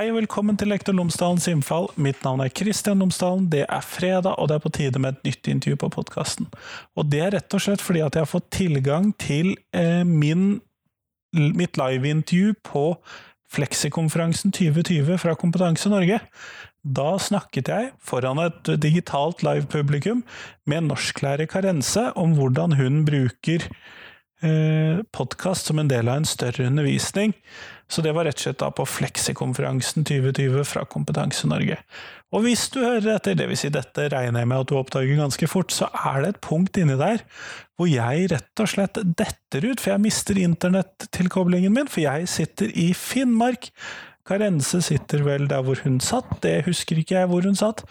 Hei og velkommen til Lektor Lomsdalens innfall. Mitt navn er Kristian Lomsdalen. Det er fredag, og det er på tide med et nytt intervju på podkasten. Og det er rett og slett fordi at jeg har fått tilgang til eh, min, mitt liveintervju på Fleksikonferansen 2020 fra Kompetanse Norge. Da snakket jeg foran et digitalt live-publikum med norsklærer Karense om hvordan hun bruker eh, podkast som en del av en større undervisning. Så det var rett og slett da på Fleksikonferansen 2020 fra Kompetanse Norge. Og hvis du hører etter, dvs. Si dette regner jeg med at du oppdager ganske fort, så er det et punkt inni der hvor jeg rett og slett detter ut, for jeg mister internettilkoblingen min, for jeg sitter i Finnmark Karense sitter vel der hvor hun satt, det husker ikke jeg hvor hun satt,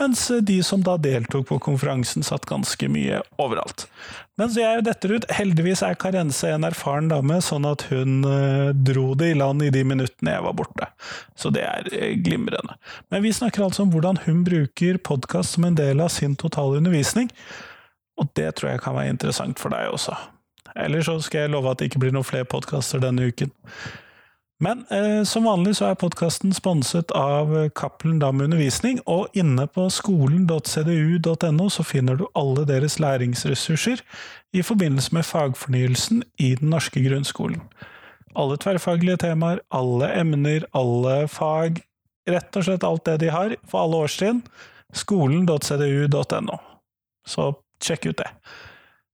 mens de som da deltok på konferansen satt ganske mye overalt. Men så jeg detter ut, heldigvis er Karense en erfaren dame, sånn at hun uh, dro det i land i de minuttene jeg var borte. Så det er uh, glimrende. Men vi snakker altså om hvordan hun bruker podkast som en del av sin totale undervisning, og det tror jeg kan være interessant for deg også. Eller så skal jeg love at det ikke blir noen flere podkaster denne uken. Men eh, som vanlig så er podkasten sponset av Cappelen Dam Undervisning, og inne på skolen.cdu.no så finner du alle deres læringsressurser i forbindelse med fagfornyelsen i den norske grunnskolen. Alle tverrfaglige temaer, alle emner, alle fag, rett og slett alt det de har for alle årstrinn. Skolen.cdu.no. Så sjekk ut det.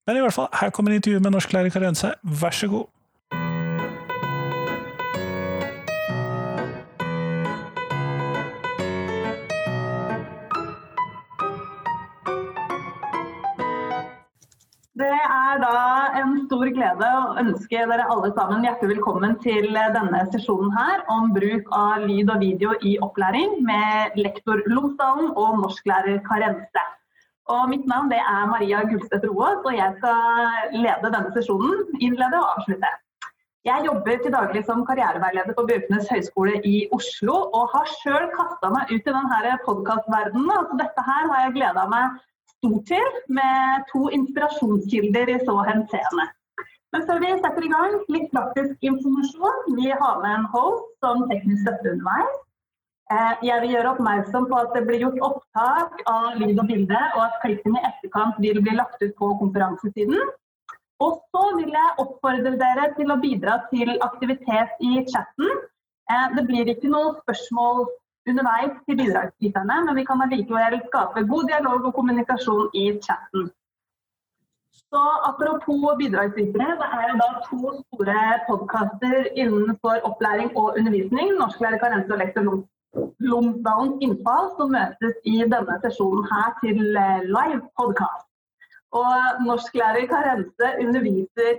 Men i hvert fall, her kommer intervjuet med norsklærer Karense, vær så god. Det er da en stor glede å ønske dere alle sammen hjertelig velkommen til denne sesjonen her om bruk av lyd og video i opplæring med lektor Lomsdalen og norsklærer Karense. Og mitt navn er Maria Gullstedt Roaas, og jeg skal lede denne sesjonen, innlede og avslutte. Jeg jobber til daglig som karriereveileder på Bjørknes høgskole i Oslo, og har sjøl kasta meg ut i denne podkastverdenen. Altså dette her har jeg gleda meg stort til, med to inspirasjonskilder i så henseende. Men før vi setter i gang, litt praktisk informasjon. Vi har med en host som teknisk støtte underveis. Eh, jeg vil gjøre oppmerksom på at det blir gjort opptak av lyd og bilde, og at klippene i etterkant vil bli lagt ut på konferansesiden. Og så vil jeg oppfordre dere til å bidra til aktivitet i chatten. Eh, det blir ikke noe spørsmål underveis til bidragsyterne, men vi kan allikevel skape god dialog og kommunikasjon i chatten. Så Apropos bidragsytere, det er da to store podkaster innenfor opplæring og undervisning. Norsklærer Karense og lektor Lomsdalens innfall, som møtes i denne sesjonen her til eh, live podkast. Og Norsklærer Karense underviser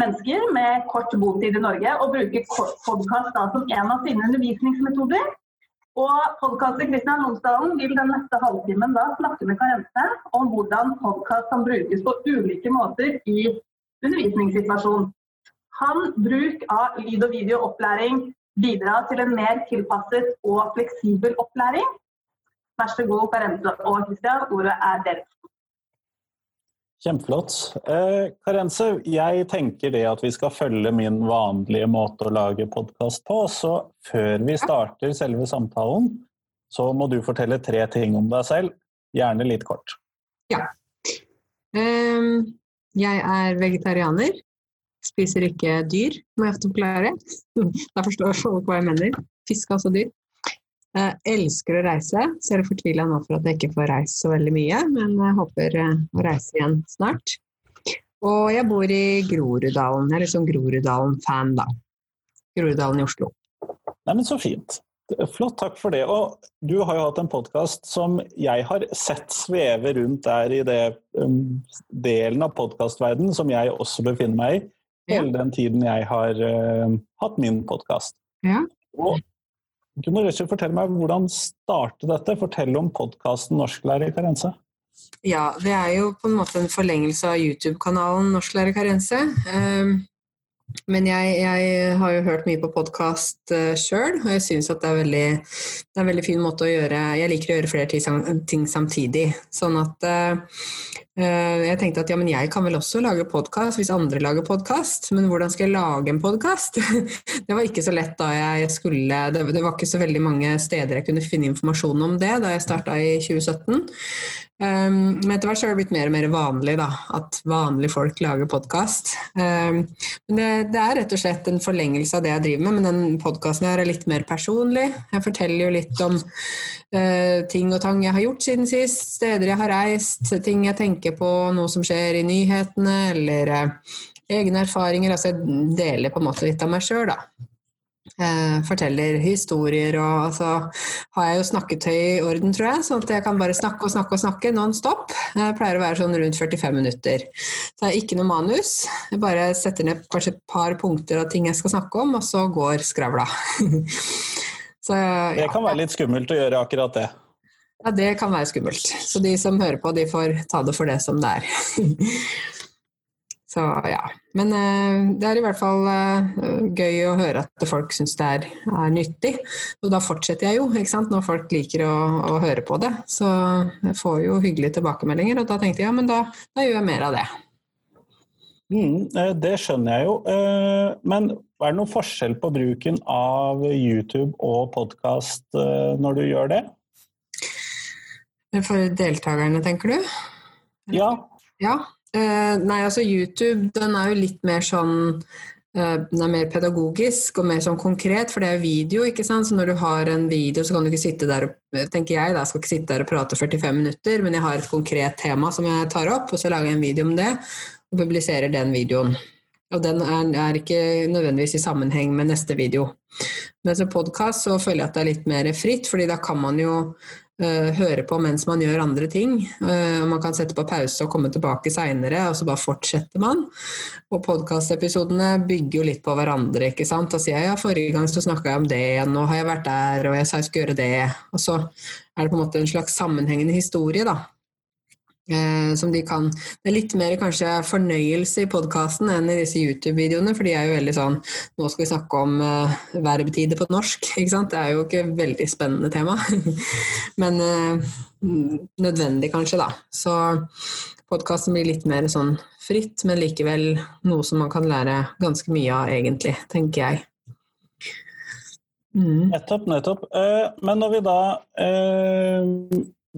mennesker med kort botid i Norge og bruker podkast som en av sine undervisningsmetoder. Og podkaster Kristian Lomsdalen vil den neste halvtimen da snakke med Karente om hvordan podkast kan brukes på ulike måter i undervisningssituasjonen. Kan bruk av lyd- og videoopplæring bidra til en mer tilpasset og fleksibel opplæring. Vær så god, Karente og Kristian, ordet er deres. Kjempeflott. Eh, Karense, jeg tenker det at vi skal følge min vanlige måte å lage podkast på. Så før vi starter selve samtalen, så må du fortelle tre ting om deg selv. Gjerne litt kort. Ja. Um, jeg er vegetarianer. Spiser ikke dyr, må jeg ofte forklare. da forstår folk hva jeg mener. Fisk er også dyr. Jeg elsker å reise, så jeg er fortvila nå for at jeg ikke får reist så veldig mye, men jeg håper eh, å reise igjen snart. Og jeg bor i Groruddalen. Jeg er liksom Groruddalen-fan, da. Groruddalen i Oslo. Nei, men så fint. Flott, takk for det. Og du har jo hatt en podkast som jeg har sett sveve rundt der i det um, delen av podkastverdenen som jeg også befinner meg i, hele den tiden jeg har uh, hatt min podkast. Ja. Og du Røsje fortelle meg hvordan startet dette? Fortell om podkasten Norsklærer Karense. Ja, det er jo på en måte en forlengelse av YouTube-kanalen Norsklærer Karense. Ehm, men jeg, jeg, har jo hørt mye på podkast uh, sjøl, og jeg syns at det er, veldig, det er, en veldig fin måte å gjøre Jeg liker å gjøre flere ting samtidig. Sånn at Eh, Jeg tenkte at ja, men jeg kan vel også lage podkast hvis andre lager podkast, men hvordan skal jeg lage en podkast? Det var ikke så lett da jeg skulle Det var ikke så veldig mange steder jeg kunne finne informasjon om det da jeg starta i 2017. Um, men etter hvert så har det blitt mer og mer vanlig da, at vanlige folk lager podkast. Um, det, er rett og slett en forlengelse av det jeg driver med, men den podkasten her er litt mer personlig. Jeg forteller jo litt om ting og tang jeg har gjort siden sist, steder jeg har reist, ting jeg tenker på, noe som skjer i nyhetene, eller uh, egne erfaringer. Altså jeg deler på en måte litt av meg sjøl, da. Eh, forteller historier, og så har jeg jo snakketøy i orden, tror jeg. Sånn at jeg kan bare snakke og snakke og snakke non stop. Jeg pleier å være sånn rundt 45 minutter. Så jeg har ikke noe manus. Jeg bare setter ned kanskje et par punkter av ting jeg skal snakke om, og så går skravla. så, Det kan være litt skummelt å gjøre akkurat det. ja, det kan være skummelt. Så de som hører på, de får ta det for det som det er. Så ja. Men eh, det er i hvert fall eh, gøy å høre at folk syns det er, er nyttig. Og da fortsetter jeg jo, ikke sant, når folk liker å, å høre på det. Så jeg får jo hyggelige tilbakemeldinger, og da tenkte jeg ja, men da, da gjør jeg mer av det. Mm, eh, det skjønner jeg jo. eh, Men er det noen forskjell på bruken av YouTube og podkast når du gjør det? For deltakerne, tenker du? Ja. Ja. Eh, nei, altså YouTube den er jo litt mer sånn eh, den er mer pedagogisk og mer sånn konkret, for det er video. ikke sant? Så når du har en video, så kan du ikke sitte der og tenker jeg da, skal ikke sitte der og prate 45 minutter, men jeg har et konkret tema som jeg tar opp, og så lager jeg en video om det, og publiserer den videoen. Og den er, er ikke nødvendigvis i sammenheng med neste video. Men som podkast så føler jeg at det er litt mer fritt, fordi da kan man jo uh, høre på mens man gjør andre ting. Uh, man kan sette på pause og komme tilbake seinere, og så bare fortsetter man. Og podkastepisodene bygger jo litt på hverandre, ikke sant. Da sier jeg ja, forrige gang så snakka jeg om det, nå har jeg vært der, og jeg sa jeg skulle gjøre det. Og så er det på en måte en slags sammenhengende historie, da. Eh, som de kan Det er litt mer kanskje fornøyelse i podkasten enn i disse YouTube-videoene, for de er jo veldig sånn Nå skal vi snakke om eh, verbtider på norsk, ikke sant. Det er jo ikke veldig spennende tema. Men eh, nødvendig, kanskje, da. Så podkasten blir litt mer sånn fritt, men likevel noe som man kan lære ganske mye av, egentlig, tenker jeg. Mm. Nettopp, nettopp. Eh, Men når vi da eh,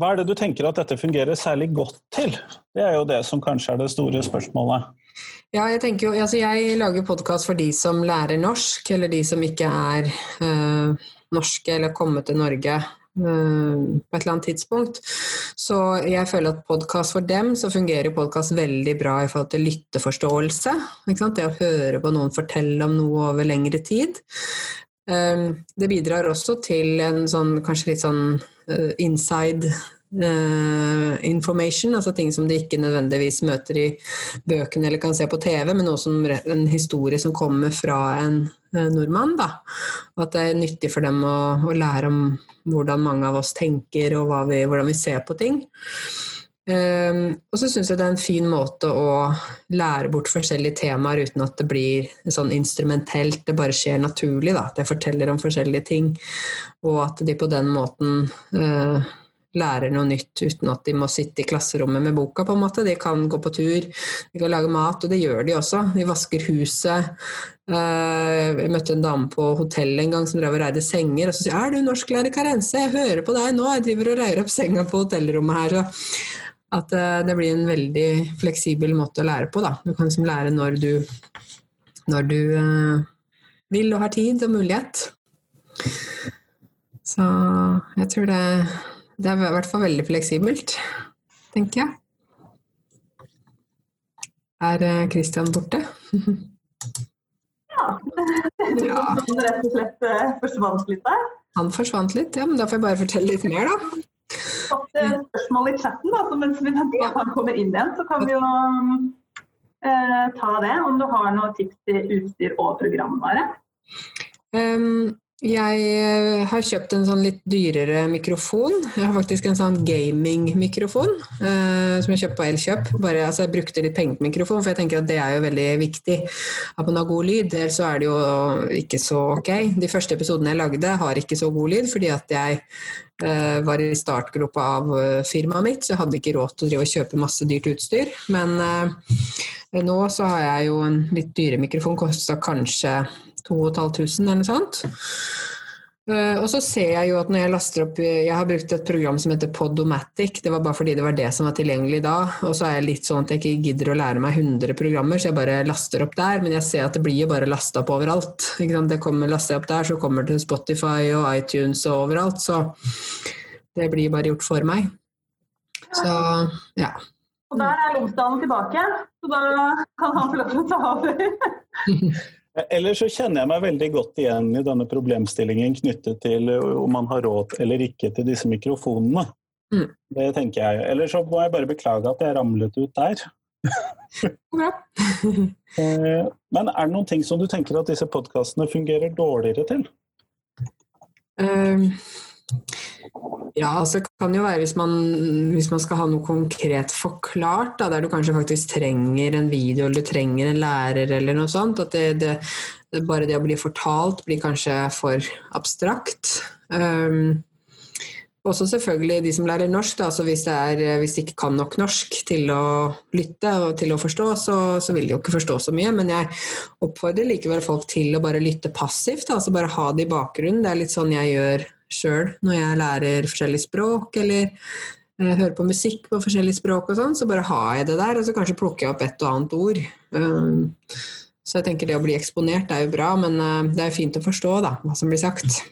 Hva er det du tenker at dette fungerer særlig godt til? Det er jo det som kanskje er det store spørsmålet. Ja, jeg tenker jo, altså jeg lager podkast for de som lærer norsk, eller de som ikke er øh, norske eller kommet til Norge øh, på et eller annet tidspunkt. Så jeg føler at podkast for dem, så fungerer podkast veldig bra i forhold til lytteforståelse. Det å høre på noen fortelle om noe over lengre tid. Um, det bidrar også til en sånn, kanskje litt sånn inside uh, information, altså ting som de ikke nødvendigvis møter i bøkene eller kan se på TV, men også en historie som kommer fra en uh, nordmann. Da. Og at det er nyttig for dem å, å, lære om hvordan mange av oss tenker og vi, hvordan vi ser på ting. Um, og så syns jeg det er en fin måte å lære bort forskjellige temaer uten at det blir sånn instrumentelt, det bare skjer naturlig. da, At jeg forteller om forskjellige ting, og at de på den måten uh, lærer noe nytt uten at de må sitte i klasserommet med boka. på en måte. De kan gå på tur, de kan lage mat, og det gjør de også. De vasker huset. Uh, jeg møtte en dame på hotellet en gang som drev og reide senger, og så sier jeg, er du norsklærer Karense, jeg hører på deg nå, jeg driver og reier opp senga på hotellrommet her. så at det blir en veldig fleksibel måte å lære på. Da. Du kan liksom lære når du, når du uh, vil og har tid og mulighet. Så jeg tror det, det er i hvert fall veldig fleksibelt, tenker jeg. Er Kristian borte? ja. ja. Han rett og slett forsvant litt der. Han forsvant litt, ja, men da får jeg bare fortelle litt mer, da fått spørsmål i chatten, da, så mens vi venter at han kommer inn igjen, så kan vi jo eh, ta det. Om du har noen tips til utstyr og programvare? Um, Jeg eh, har kjøpt en sånn litt dyrere mikrofon. Jeg har faktisk en sånn gaming-mikrofon eh, som jeg kjøpte på Elkjøp. Bare, altså, jeg brukte litt penger på mikrofon, for jeg tenker at det er jo veldig viktig at man har god lyd. Ellers så er det jo ikke så ok. De første episodene jeg lagde har ikke så god lyd, fordi at jeg eh, var i startgropa av eh, firmaet mitt, så jeg hadde ikke råd til å kjøpe masse dyrt utstyr. Men eh, nå så har jeg jo en litt dyre mikrofon, kosta kanskje 2500 eller noe sånt. Uh, og så ser jeg jo at når jeg laster opp Jeg har brukt et program som heter Podomatic. Det var bare fordi det var det som var tilgjengelig da. Og så er jeg litt sånn at jeg ikke gidder å lære meg 100 programmer, så jeg bare laster opp der. Men jeg ser at det blir jo bare lasta opp overalt. Det kommer, laster jeg opp der, så kommer det til Spotify og iTunes og overalt. Så det blir bare gjort for meg. Så ja. Og der er Lomsdalen tilbake, så da kan han få lov til å ta over. Eller så kjenner jeg meg veldig godt igjen i denne problemstillingen knyttet til om man har råd eller ikke til disse mikrofonene. Mm. Det tenker jeg. Eller så må jeg bare beklage at jeg ramlet ut der. Eh, men er det noen ting som du tenker at disse podkastene fungerer dårligere til? Um, ja, altså det kan jo være hvis man, hvis man skal ha noe konkret forklart, da, der du kanskje faktisk trenger en video eller du trenger en lærer eller noe sånt. At det, det, det bare det å bli fortalt blir kanskje for abstrakt. Um, også selvfølgelig de som lærer norsk, da, så hvis, er, hvis, de ikke kan nok norsk til å lytte og til å forstå, så, så, vil de jo ikke forstå så mye. Men jeg oppfordrer likevel folk til å bare lytte passivt, altså bare ha det i bakgrunnen. Det er litt sånn jeg gjør sjøl når jeg lærer forskjellige språk, eller eh, hører på musikk på forskjellige språk og sånn, så bare har jeg det der, og så kanskje plukker jeg opp et og annet ord. Um, så jeg tenker det å bli eksponert er jo bra, men uh, det er fint å forstå da, hva som blir sagt.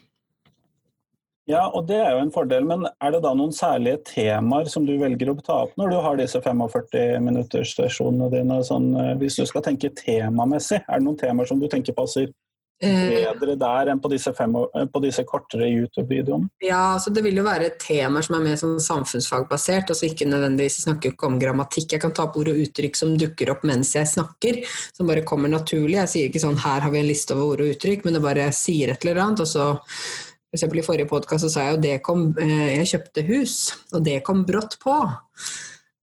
Ja, og det er jo en fordel, men er det da noen særlige temaer som du velger å ta opp når du har disse 45 minutters sesjonene dine? Sånn, uh, hvis du skal tenke temamessig, er det noen temaer som du tenker passer Eh, bedre der enn på disse, fem, eh, på disse kortere YouTube-videoene? Ja, altså det vil jo være temaer som er mer sånn samfunnsfagbasert, altså ikke nødvendigvis snakke om grammatikk. Jeg kan ta opp ord og uttrykk som dukker opp mens jeg snakker, som bare kommer naturlig. Jeg sier ikke sånn 'her har vi en liste over ord og uttrykk', men det bare sier et eller annet. og så eksempel I forrige podkast sa jeg jo det kom, eh, jeg kjøpte hus, og det kom brått på.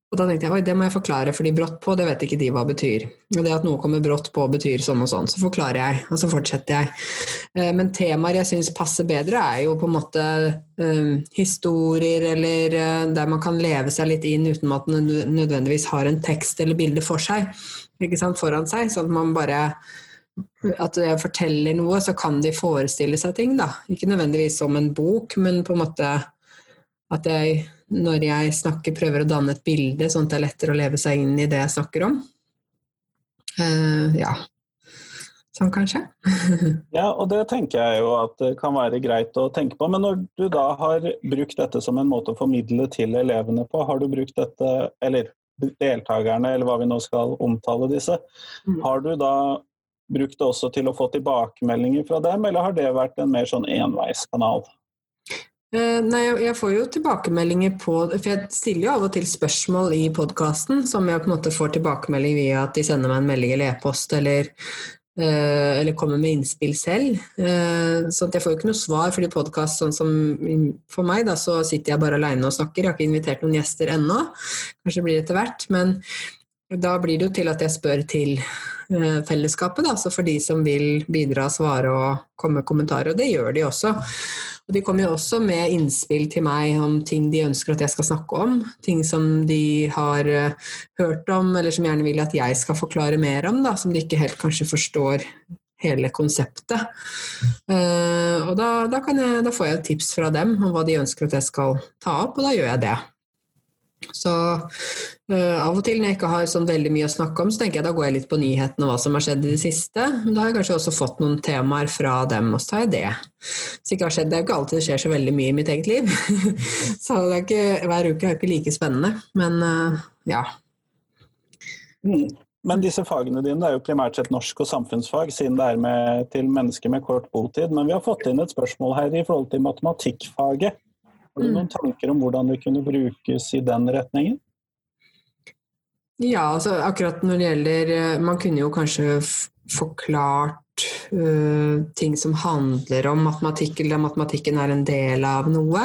Og da tenkte jeg oi, det må jeg forklare, fordi brått på, det vet ikke de hva betyr. Og det at noe kommer brått på betyr sånn og sånn. Så forklarer jeg, og så fortsetter jeg. Eh, men temaer jeg syns passer bedre, er jo på en måte um, historier eller uh, der man kan leve seg litt inn uten at man nødvendigvis har en tekst eller bilde for seg, ikke sant, foran seg. Sånn at man bare at jeg forteller noe, så kan de forestille seg ting, da. Ikke nødvendigvis som en bok, men på en måte at jeg når jeg snakker, prøver å danne et bilde, sånn at det er lettere å leve seg inn i det jeg snakker om. Uh, ja. Sånn kanskje. ja, og det tenker jeg jo at det kan være greit å tenke på. Men når du da har brukt dette som en måte å formidle til elevene på, har du brukt dette, eller deltakerne, eller hva vi nå skal omtale disse, mm. har du da brukt det også til å få tilbakemeldinger fra dem, eller har det vært en mer sånn enveiskanal? Eh, nei, jeg får jo tilbakemeldinger på For jeg stiller jo av og til spørsmål i podkasten som jeg på en måte får tilbakemelding via at de sender meg en melding eller e-post eller, eh, eller kommer med innspill selv. Eh, så jeg får jo ikke noe svar, fordi podkast sånn som for meg, da, så sitter jeg bare aleine og snakker. Jeg har ikke invitert noen gjester ennå. Kanskje blir det etter hvert. Men da blir det jo til at jeg spør til fellesskapet, da, så for de som vil bidra, svare og komme med kommentarer. Og det gjør de også. Og de kommer jo også med innspill til meg om ting de ønsker at jeg skal snakke om. Ting som de har uh, hørt om, eller som gjerne vil at jeg skal forklare mer om, da, som de ikke helt kanskje forstår hele konseptet. Uh, og da, da, jeg, da, får jeg tips fra dem om hva de ønsker at jeg skal ta opp, og da gjør jeg det. Så uh, av og til når jeg ikke har sånn veldig mye å snakke om, så tenker jeg da går jeg litt på nyhetene og hva som har skjedd i det siste. Men da har jeg kanskje også fått noen temaer fra dem, og så tar jeg det. Så ikke har skjedd, Det er jo ikke alltid det skjer så veldig mye i mitt eget liv. så ikke, hver uke er ikke like spennende. Men uh, ja. Mm. Men disse fagene dine det er jo primært sett norsk og samfunnsfag, siden det er med, til mennesker med kort botid. Men vi har fått inn et spørsmål her i forhold til matematikkfaget. Har du noen tanker om hvordan det kunne brukes i den retningen? Ja, altså akkurat når det gjelder eh, Man kunne jo kanskje forklart uh, ting som handler om matematikk, eller matematikken er en del av noe.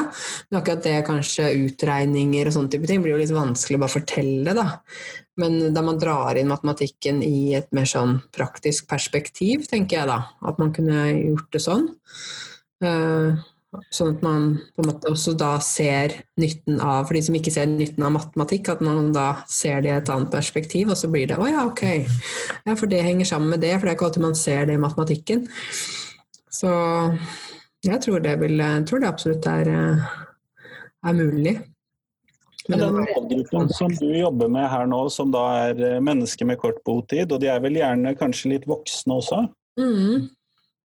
Men akkurat det kanskje utregninger og sånne type ting blir jo litt vanskelig å bare fortelle, da. Men da man drar inn matematikken i et mer sånn praktisk perspektiv, tenker jeg da, at man kunne gjort det sånn. Uh, Sånn at man på en måte også da ser nytten av For de som ikke ser nytten av matematikk, at man da ser det i et annet perspektiv, og så blir det å ja, ok. Ja, for det henger sammen med det, for det er ikke alltid man ser det i matematikken. Så jeg tror det, vil, jeg tror det absolutt er, er mulig. Men den målgruppen som du jobber med her nå, som da er mennesker med kort botid, og de er vel gjerne kanskje litt voksne også? Mm.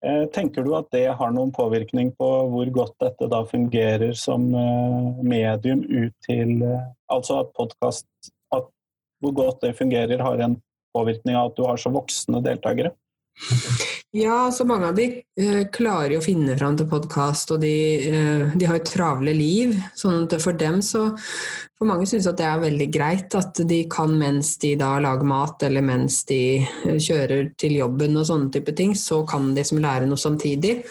Eh, tenker du at det har noen påvirkning på hvor godt dette da fungerer som eh, medium ut til eh, Altså at podkast Hvor godt det fungerer, har en påvirkning av at du har så voksne deltakere? Ja, så mange av de uh, klarer jo å finne fram til podkast, og de, uh, de, har jo travle liv. sånn at for dem så For mange synes at det er veldig greit at de kan mens de da lager mat, eller mens de uh, kjører til jobben og sånne type ting, så kan de som lære noe samtidig.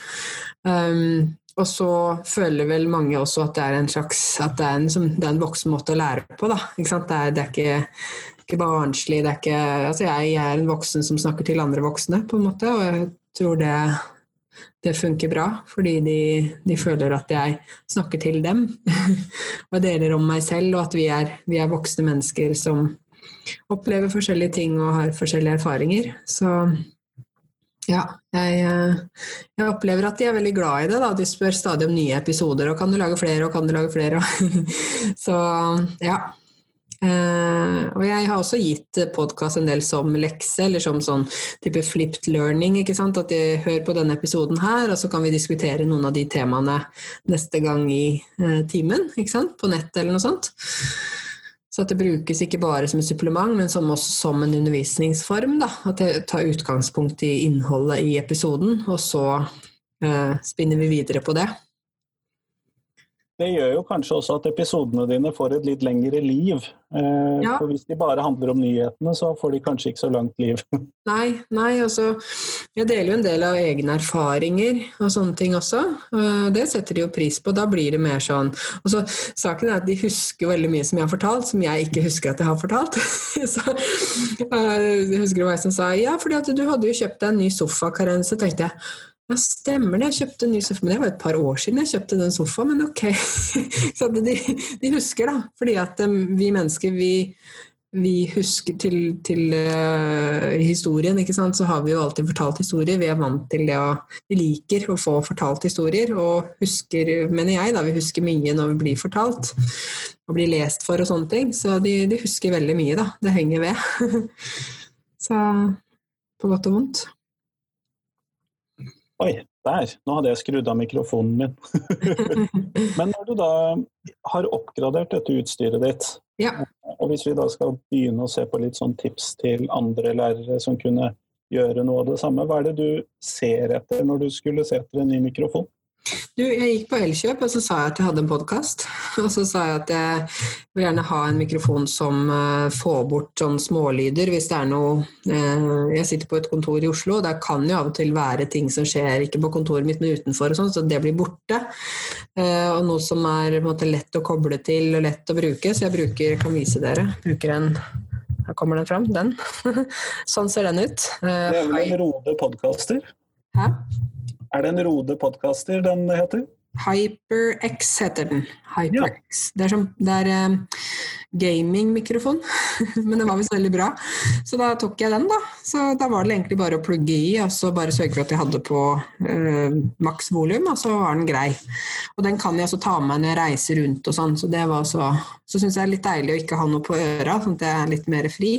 Um, og så føler vel mange også at det er en slags at det er en, det er en voksen måte å lære på. Da. Det er, det, er, ikke ikke barnslig. Det er ikke, altså jeg, jeg, er en voksen som snakker til andre voksne, på en måte, og jeg tror det, det funker bra. Fordi de, de, føler at jeg snakker til dem og deler om meg selv, og at vi er, vi er, voksne mennesker som opplever forskjellige ting og har forskjellige erfaringer. Så ja, jeg, jeg, opplever at de er veldig glad i det. Da. De spør stadig om nye episoder, og kan du lage flere, og kan du lage flere? Så ja. Uh, og jeg har også gitt podkast en del som lekse, eller som sånn type flipped learning. ikke sant? At de hører på denne episoden her, og så kan vi diskutere noen av de temaene neste gang i uh, timen. ikke sant? På nett eller noe sånt. Så at det brukes ikke bare som et supplement, men som også som en undervisningsform. da, At jeg tar utgangspunkt i innholdet i episoden, og så eh, spinner vi videre på det. Det gjør jo kanskje også at episodene dine får et litt lengre liv. Eh, ja. For hvis de bare handler om nyhetene, så får de kanskje ikke så langt liv. Nei, nei, altså Jeg deler jo en del av egne erfaringer og sånne ting også. Det setter de jo pris på. Da blir det mer sånn Og så saken er at de husker veldig mye som jeg har fortalt, som jeg ikke husker at jeg har fortalt. så eh, jeg husker det var jeg som sa ja, fordi at du hadde jo kjøpt deg en ny sofa, Karen. Så tenkte jeg ja, stemmer det. Jeg kjøpte en ny sofa. Men det var et par år siden jeg kjøpte den sofaen, men ok. Så de, de, husker, da. Fordi at um, vi mennesker, vi, vi husker til, til uh, historien, ikke sant. Så har vi jo alltid fortalt historier. Vi er vant til det og Vi liker å få fortalt historier. Og husker, mener jeg, da, vi husker mye når vi blir fortalt. Og blir lest for og sånne ting. Så de, de husker veldig mye, da. Det henger ved. Så på godt og vondt. Oi, der! Nå hadde jeg skrudd av mikrofonen min. Men når du da har oppgradert dette utstyret ditt, ja. og hvis vi da skal begynne å se på litt sånn tips til andre lærere som kunne gjøre noe av det samme, hva er det du ser etter når du skulle se etter en ny mikrofon? Du, jeg gikk på Elkjøp og så sa jeg at jeg hadde en podkast. Og så sa jeg at jeg vil gjerne ha en mikrofon som uh, får bort sånn smålyder hvis det er noe uh, Jeg sitter på et kontor i Oslo, og der kan jo av og til være ting som skjer, ikke på kontoret mitt, men utenfor, og sånn, så det blir borte. Uh, og noe som er måte, lett å koble til og lett å bruke, så jeg bruker, kan vise dere. Bruker en her kommer den fram, den. sånn ser den ut. det er vel en Rode podkaster? Hæ? Er det en Rode podkaster den heter? HyperX heter den. HyperX. Ja. Det er, som, det er um, gamingmikrofon, men den var visst veldig bra. Så da tok jeg den, da. Så da var det egentlig bare å plugge i og så bare sørge for at jeg hadde på uh, maks volum, og så var den grei. Og den kan jeg også ta med når jeg reiser rundt og sånn, så det var så Så syns jeg det er litt deilig å ikke ha noe på øra, sånn at jeg er litt mer fri.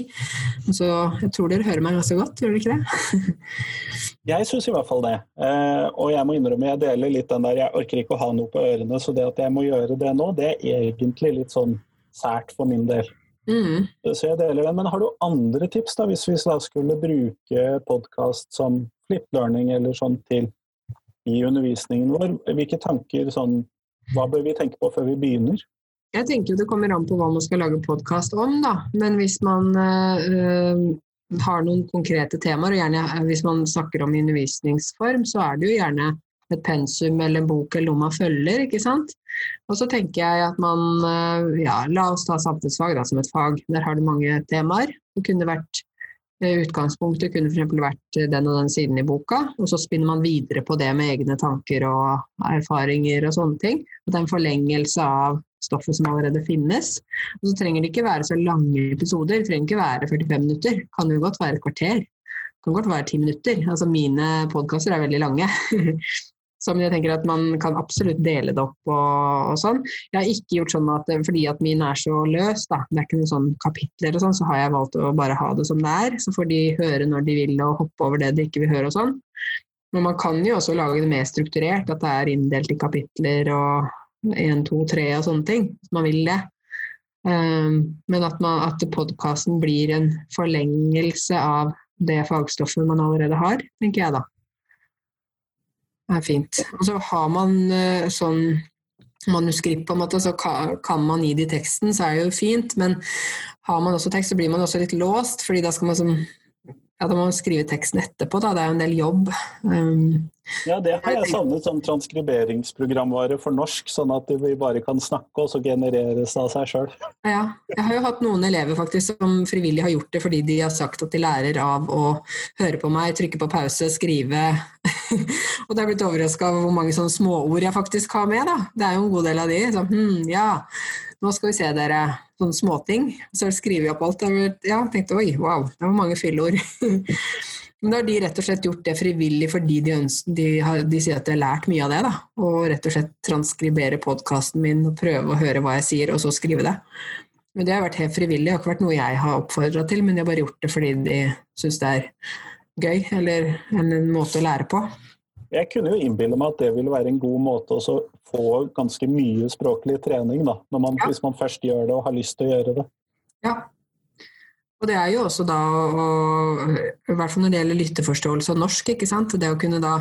Så jeg tror dere hører meg ganske godt, gjør dere ikke det? Jeg syns i hvert fall det. Eh, og jeg må innrømme jeg deler litt den der jeg orker ikke å ha noe på ørene, så det at jeg må gjøre det nå, det er egentlig litt sånn sært for min del. Mm. Så jeg deler den. Men har du andre tips, da, hvis vi da skulle bruke podkast som flip learning eller sånn til i undervisningen vår? Hvilke tanker sånn Hva bør vi tenke på før vi begynner? Jeg tenker det kommer an på hva man skal lage podkast om, da. Men hvis man øh, har noen konkrete temaer, og gjerne eh, hvis man snakker om undervisningsform, så er det jo gjerne et pensum eller en bok eller noe man følger, ikke sant. Og så tenker jeg at man eh, ja, la oss ta samfunnsfag da, som et fag. Der har du mange temaer. Det kunne vært Eh, utgangspunktet kunne f.eks. vært den og den siden i boka, og så spinner man videre på det med egne tanker og erfaringer og sånne ting. Og det er en forlengelse av stoffet som allerede finnes. Og så trenger det ikke være så lange episoder, det trenger ikke være 45 minutter. Det kan jo godt være et kvarter. Det kan godt være ti minutter. Altså mine podkaster er veldig lange. som jeg tenker at man kan absolutt dele det opp og, og sånn. Jeg har ikke gjort sånn at fordi at min er så løs, da, det er ikke noen sånn kapitler og sånn, så har jeg valgt å bare ha det som det er. Så får de høre når de vil og hoppe over det de ikke vil høre og sånn. Men man kan jo også lage det mer strukturert, at det er inndelt i kapitler og én, to, tre og sånne ting, hvis man vil det. Um, men at, man, at podkasten blir en forlengelse av det fagstoffet man allerede har, tenker jeg da er fint. Og så har man uh, sånn manuskript, på en måte, så kan man gi det i teksten, så er det jo fint. Men har man også tekst, så blir man også litt låst, fordi da skal man sånn ja, da må man skrive teksten etterpå, da. Det er jo en del jobb. Um, ja, det har jeg savnet som transkriberingsprogramvare for norsk, sånn at vi bare kan snakke, og så genereres det av seg sjøl. Ja, jeg har jo hatt noen elever faktisk som frivillig har gjort det fordi de har sagt at de lærer av å høre på meg, trykke på pause, skrive. og det er blitt overraska over hvor mange sånne småord jeg faktisk har med, da. Det er jo en god del av de. Så, hm, ja, nå skal vi se dere sånne småting. Så skriver vi opp alt. Ja, tenkte oi, wow, det var mange fyllord. Men da har de rett og slett gjort det frivillig fordi de, ønsker, de, har, de sier at de har lært mye av det. da, Og rett og slett transkribere podkasten min og prøve å høre hva jeg sier, og så skrive det. Men det har vært helt frivillig, det har ikke vært noe jeg har oppfordra til, men de har bare gjort det fordi de syns det er gøy, eller en måte å lære på. Jeg kunne jo innbille meg at det ville være en god måte å få ganske mye språklig trening, da, man, ja. hvis man først gjør det og har lyst til å gjøre det. Ja. Og det er jo også da å I hvert fall når det gjelder lytteforståelse og norsk, ikke sant. Det å kunne da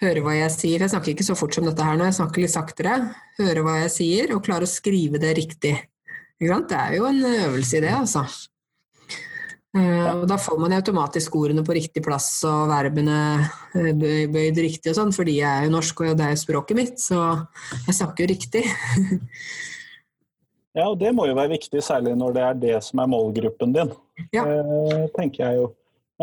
høre hva jeg sier. Jeg snakker ikke så fort som dette her nå, jeg snakker litt saktere. Høre hva jeg sier, og klare å skrive det riktig. Ikke sant? Det er jo en øvelse i det, altså. Uh, og da får man automatisk ordene på riktig plass og verbene uh, bøyd riktig og sånn, fordi jeg er jo norsk og det er jo språket mitt, så jeg snakker jo riktig. ja, og det må jo være viktig, særlig når det er det som er målgruppen din, ja. uh, tenker jeg jo.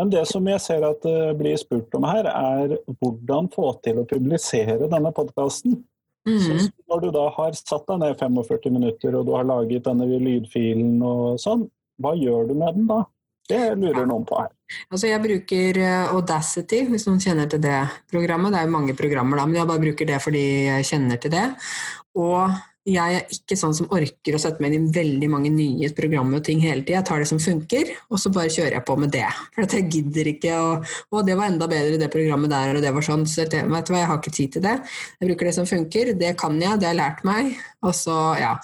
Men det som jeg ser at det blir spurt om her, er hvordan få til å publisere denne podkasten. Mm. Når du da har satt deg ned 45 minutter og du har laget denne lydfilen og sånn, hva gjør du med den da? Det lurer noen på her. Altså jeg bruker eh, Audacity, hvis noen kjenner til det programmet. Det er jo mange programmer, da, men jeg bare bruker det fordi jeg kjenner til det. Og jeg er ikke sånn som orker å sette meg inn i veldig mange nye programmer og ting hele tida. Jeg tar det som funker, og så bare kjører jeg på med det. For jeg gidder ikke å Å, det var enda bedre, det programmet der, og det var sånn. Så vet du hva, jeg har ikke tid til det. Jeg bruker det som funker. Det kan jeg, det har jeg lært meg. Og så, ja.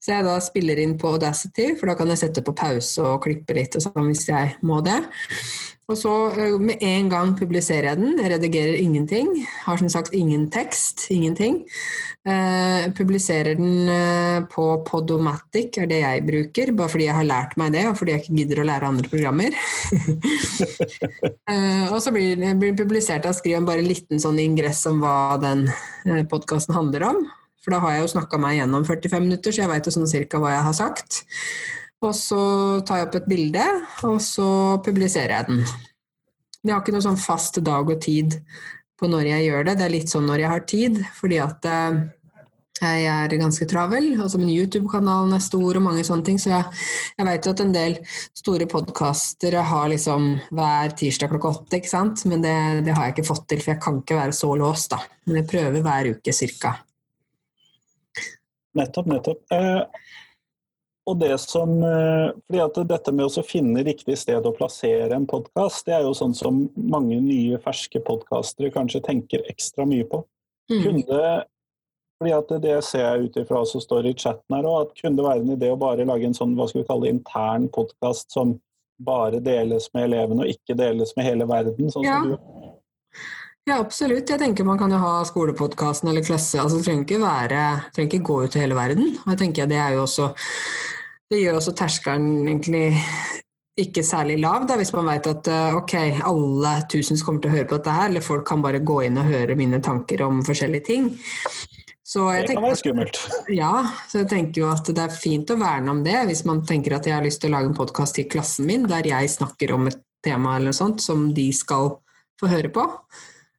Så jeg da spiller inn på Audacity, for da kan jeg sette på pause og klippe litt og sånn hvis jeg må det. Og så med en gang publiserer jeg den. Jeg redigerer ingenting. Har som sagt ingen tekst. Ingenting. Eh, publiserer den eh, på Podomatic, er det jeg bruker. Bare fordi jeg har lært meg det, og fordi jeg ikke gidder å lære andre programmer. eh, og så blir den publisert. Jeg skriver bare en liten sånn ingress om hva den eh, podkasten handler om. For da har jeg jo snakka meg gjennom 45 minutter, så jeg veit jo sånn cirka hva jeg har sagt. Og så tar jeg opp et bilde, og så publiserer jeg den. Jeg har ikke noe sånn fast dag og tid på når jeg gjør det. Det er litt sånn når jeg har tid, fordi at eh, jeg er ganske travel. Altså min YouTube-kanalen er stor og mange sånne ting. Så jeg, jeg vet jo at en del store podkastere har liksom hver tirsdag klokka åtte, ikke sant. Men det, det, har jeg ikke fått til, for jeg kan ikke være så låst, da. Men jeg prøver hver uke cirka. Nettopp, nettopp. Eh, og det som, eh, fordi at Dette med å finne riktig sted å plassere en podkast, det er jo sånn som mange nye, ferske podkastere kanskje tenker ekstra mye på. Mm. Kunne, fordi at Det ser jeg ut ifra som står i chatten her òg, at kunne det være en idé å bare lage en sånn hva skal vi kalle intern podkast som bare deles med elevene og ikke deles med hele verden? sånn ja. som du ja, absolutt. Jeg tenker Man kan jo ha skolepodkasten eller klasse. altså Det trenger ikke, være, trenger ikke gå ut til hele verden. Og jeg tenker Det er jo også det gjør også terskelen egentlig ikke særlig lav, da, hvis man vet at eh, ok, alle tusen kommer til å høre på dette her, eller folk kan bare gå inn og høre mine tanker om forskjellige ting. Så jeg Det kan være skummelt. ja, så jeg tenker jo at det er fint å verne om det, hvis man tenker at jeg har lyst til å lage en podkast til klassen min, der jeg snakker om et tema eller noe sånt som de skal få høre på,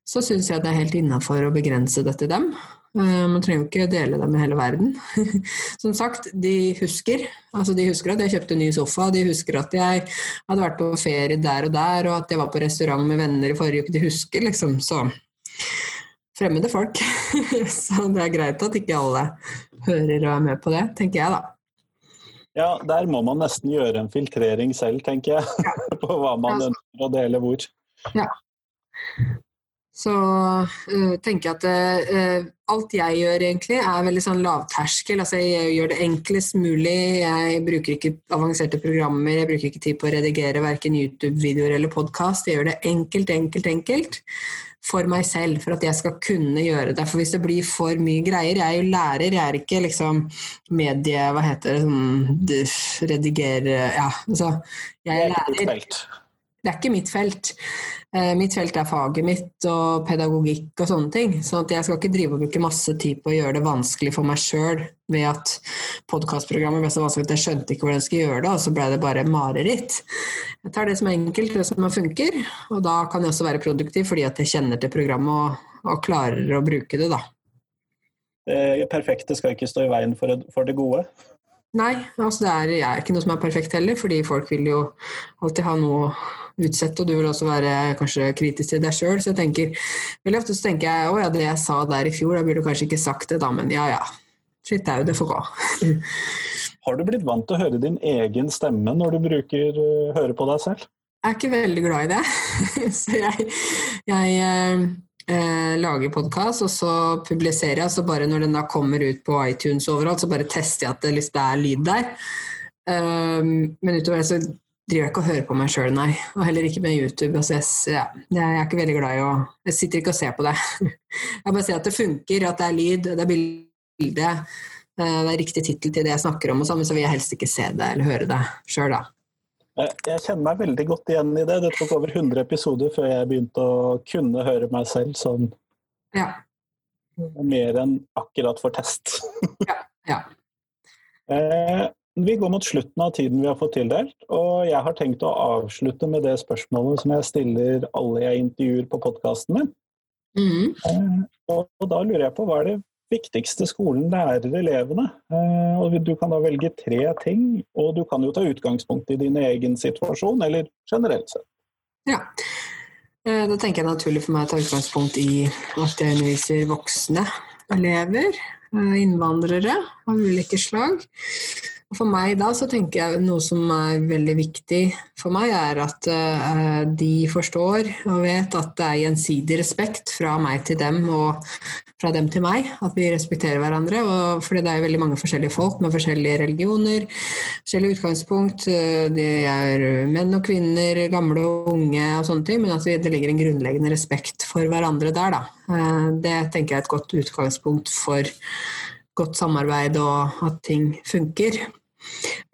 så syns jeg det er helt innafor å begrense det til dem. Eh, Man trenger jo ikke dele det med hele verden. Som sagt, de husker. Altså de husker at jeg kjøpte ny sofa, de husker at jeg hadde vært på ferie der og der, og at jeg var på restaurant med venner i forrige uke. De husker liksom, så Fremmede folk. Så det er greit at ikke alle hører og er med på det, tenker jeg da. Ja, der må man nesten gjøre en filtrering selv, tenker jeg. På hva man ønsker å dele hvor. Så uh, tenker jeg at uh, alt jeg gjør egentlig er veldig sånn lavterskel. Altså jeg gjør det enklest mulig. Jeg bruker ikke avanserte programmer, jeg bruker ikke tid på å redigere verken YouTube-videoer eller podkast. Jeg gjør det enkelt, enkelt, enkelt for meg selv, for at jeg skal kunne gjøre det. For hvis det blir for mye greier Jeg er jo lærer, jeg er ikke liksom medie... Hva heter det? Sånn, redigere Ja, altså. Jeg er er lærer. Det er ikke mitt felt. Eh, mitt felt er faget mitt og pedagogikk og sånne ting. Så jeg skal ikke drive og bruke masse tid på å gjøre det vanskelig for meg sjøl ved at podkastprogrammet ble så vanskelig at jeg skjønte ikke hvordan jeg skulle gjøre det, og så ble det bare mareritt. Jeg tar det som er enkelt, det som funker, og da kan jeg også være produktiv fordi at jeg kjenner til programmet og, og klarer å bruke det, da. Det perfekte skal ikke stå i veien for det gode. Nei, altså det er, er ikke noe som er perfekt heller, fordi folk vil jo alltid ha noe å utsette, og du vil også være kanskje kritisk til deg sjøl. Så jeg tenker, veldig ofte så tenker jeg å ja, det jeg sa der i fjor, da burde du kanskje ikke sagt det, da, men ja ja. Skitt au, det får gå. Har du blitt vant til å høre din egen stemme når du bruker uh, høre på deg selv? Jeg er ikke veldig glad i det, så jeg, jeg eh, lager podkast, og så publiserer jeg, så bare når den da kommer ut på iTunes overalt, så bare tester jeg at det, liksom, det er lyd der. Um, men utover det så driver jeg ikke og hører på meg sjøl, nei. Og heller ikke med YouTube. Altså, jeg, jeg er ikke veldig glad i å Jeg sitter ikke og ser på det. Jeg bare ser at det funker, at det er lyd, det er bilde, eh, det er riktig tittel til det jeg snakker om, og sånn, men så vil jeg helst ikke se det eller høre det sjøl, da. Jeg, kjenner meg veldig godt igjen i det. Det tok over 100 episoder før jeg begynte å kunne høre meg selv som Ja. mer enn akkurat for test. ja. Eh, vi går mot slutten av tiden vi har fått tildelt, og jeg har tenkt å avslutte med det spørsmålet som jeg stiller alle jeg intervjuer på podkasten min. Mm. Eh, og, og da lurer jeg på hva er det viktigste skolen lærer elevene? Eh, og du kan da velge tre ting, og du kan jo ta utgangspunkt i din egen situasjon, eller generelt sett. Ja. Eh, Da tenker jeg naturlig for meg å ta utgangspunkt i at jeg underviser voksne elever, eh, innvandrere av ulike slag. For meg da så tenker jeg noe som er veldig viktig for meg, er at uh, de forstår og vet at det er gjensidig respekt fra meg til dem og fra dem til meg. At vi respekterer hverandre. Og fordi det er veldig mange forskjellige folk med forskjellige religioner, forskjellige utgangspunkt. eh, De er menn og kvinner, gamle og unge og sånne ting, men at det ligger en grunnleggende respekt for hverandre der, da. Uh, Det tenker jeg er et godt utgangspunkt for godt samarbeid og at ting funker.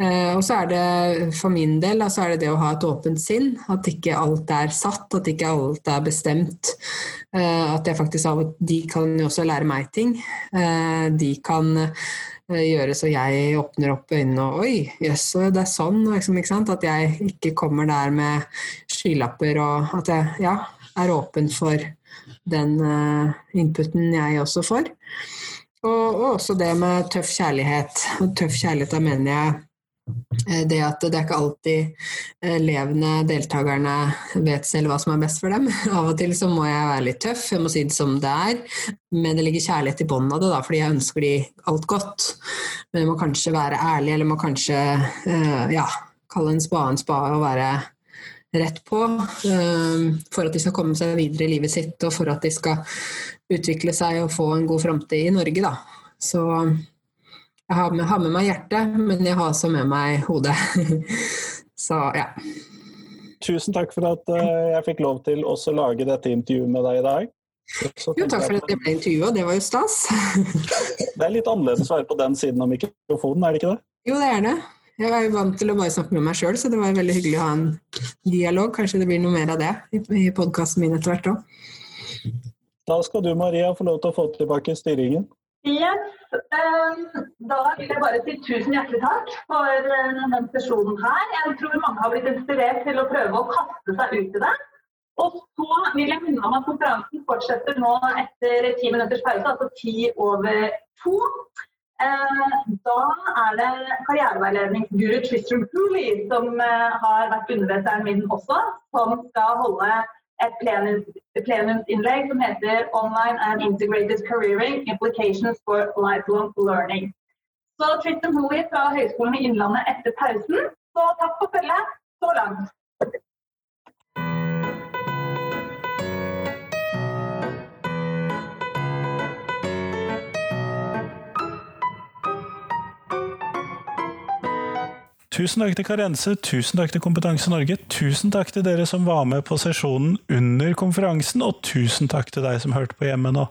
Eh, og så er det for min del så er det det å ha et åpent sinn. At ikke alt er satt, at ikke alt er bestemt. Eh, at jeg faktisk av og De kan jo også lære meg ting. Eh, de kan gjøre så jeg åpner opp øynene og Oi, jøss, det er sånn. Liksom, ikke sant? At jeg ikke kommer der med skylapper og at jeg ja, er åpen for den inputen jeg også får. Og, og også det med tøff kjærlighet. Og tøff kjærlighet, da mener jeg eh, det at det er ikke alltid elevene, deltakerne, vet selv hva som er best for dem. Av og til så må jeg være litt tøff, jeg må si det som det er. Men det ligger kjærlighet i bånn av det, da, fordi jeg ønsker de alt godt. Men jeg må kanskje være ærlig, eller må kanskje eh, ja, kalle en spade en spade og være rett på. eh, for at de skal komme seg videre i livet sitt, og for at de skal utvikle seg og få en god framtid i Norge, da. Så jeg har med, har med meg hjertet, men jeg har også med meg hodet. Så ja. Tusen takk for at eh, jeg fikk lov til å lage dette intervjuet med deg i dag. Jo, takk for at jeg ble intervjua, det var jo stas. Det er litt annerledes å være på den siden av mikrofonen, er det ikke det? Jo, det er det. Jeg er jo vant til å bare snakke med meg sjøl, så det var veldig hyggelig å ha en dialog. Kanskje det blir noe mer av det i, i podkasten min etter hvert òg. Da skal du Maria få lov til å få tilbake styringen. Yes. Um, da vil jeg bare si tusen hjertelig takk for uh, denne sesjonen her. Jeg tror mange har blitt inspirert til å prøve å kaste seg ut i det. Og så vil jeg minne om at konferansen fortsetter nå etter ti minutters pause, altså ti over to. Uh, da er det karriereveiledningsguru Tristram Hooley, som uh, har vært underviseren min også, som skal holde et plenumsinnlegg som heter 'Online and Integrated Careering Implications for Lifelong Learning'. Så Tristan Hooley fra Høgskolen i Innlandet etter pausen. Så takk for følget så langt. Tusen takk til Karense, tusen takk til Kompetanse Norge, tusen takk til dere som var med på sesjonen under konferansen, og tusen takk til deg som hørte på hjemme nå.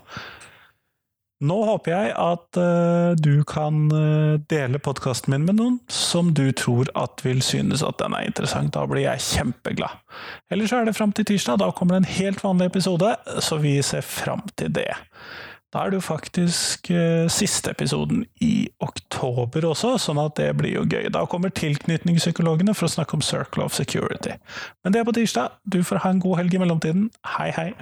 Nå håper jeg at uh, du kan uh, dele podkasten min med noen som du tror at vil synes at den er interessant. Da blir jeg kjempeglad. Ellers er det fram til tirsdag. Da kommer det en helt vanlig episode, så vi ser fram til det. Da er det jo faktisk eh, siste episoden i oktober også, sånn at det blir jo gøy. Da kommer tilknytningspsykologene for å snakke om Circle of Security. Men det er på tirsdag. Du får ha en god helg i mellomtiden. Hei, hei!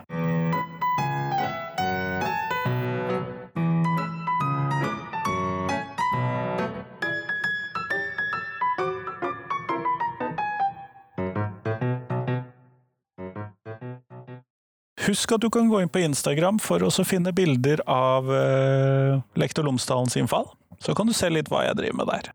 Husk at du kan gå inn på Instagram for å finne bilder av uh, Lektor Lomsdalens innfall. Så kan du se litt hva jeg driver med der.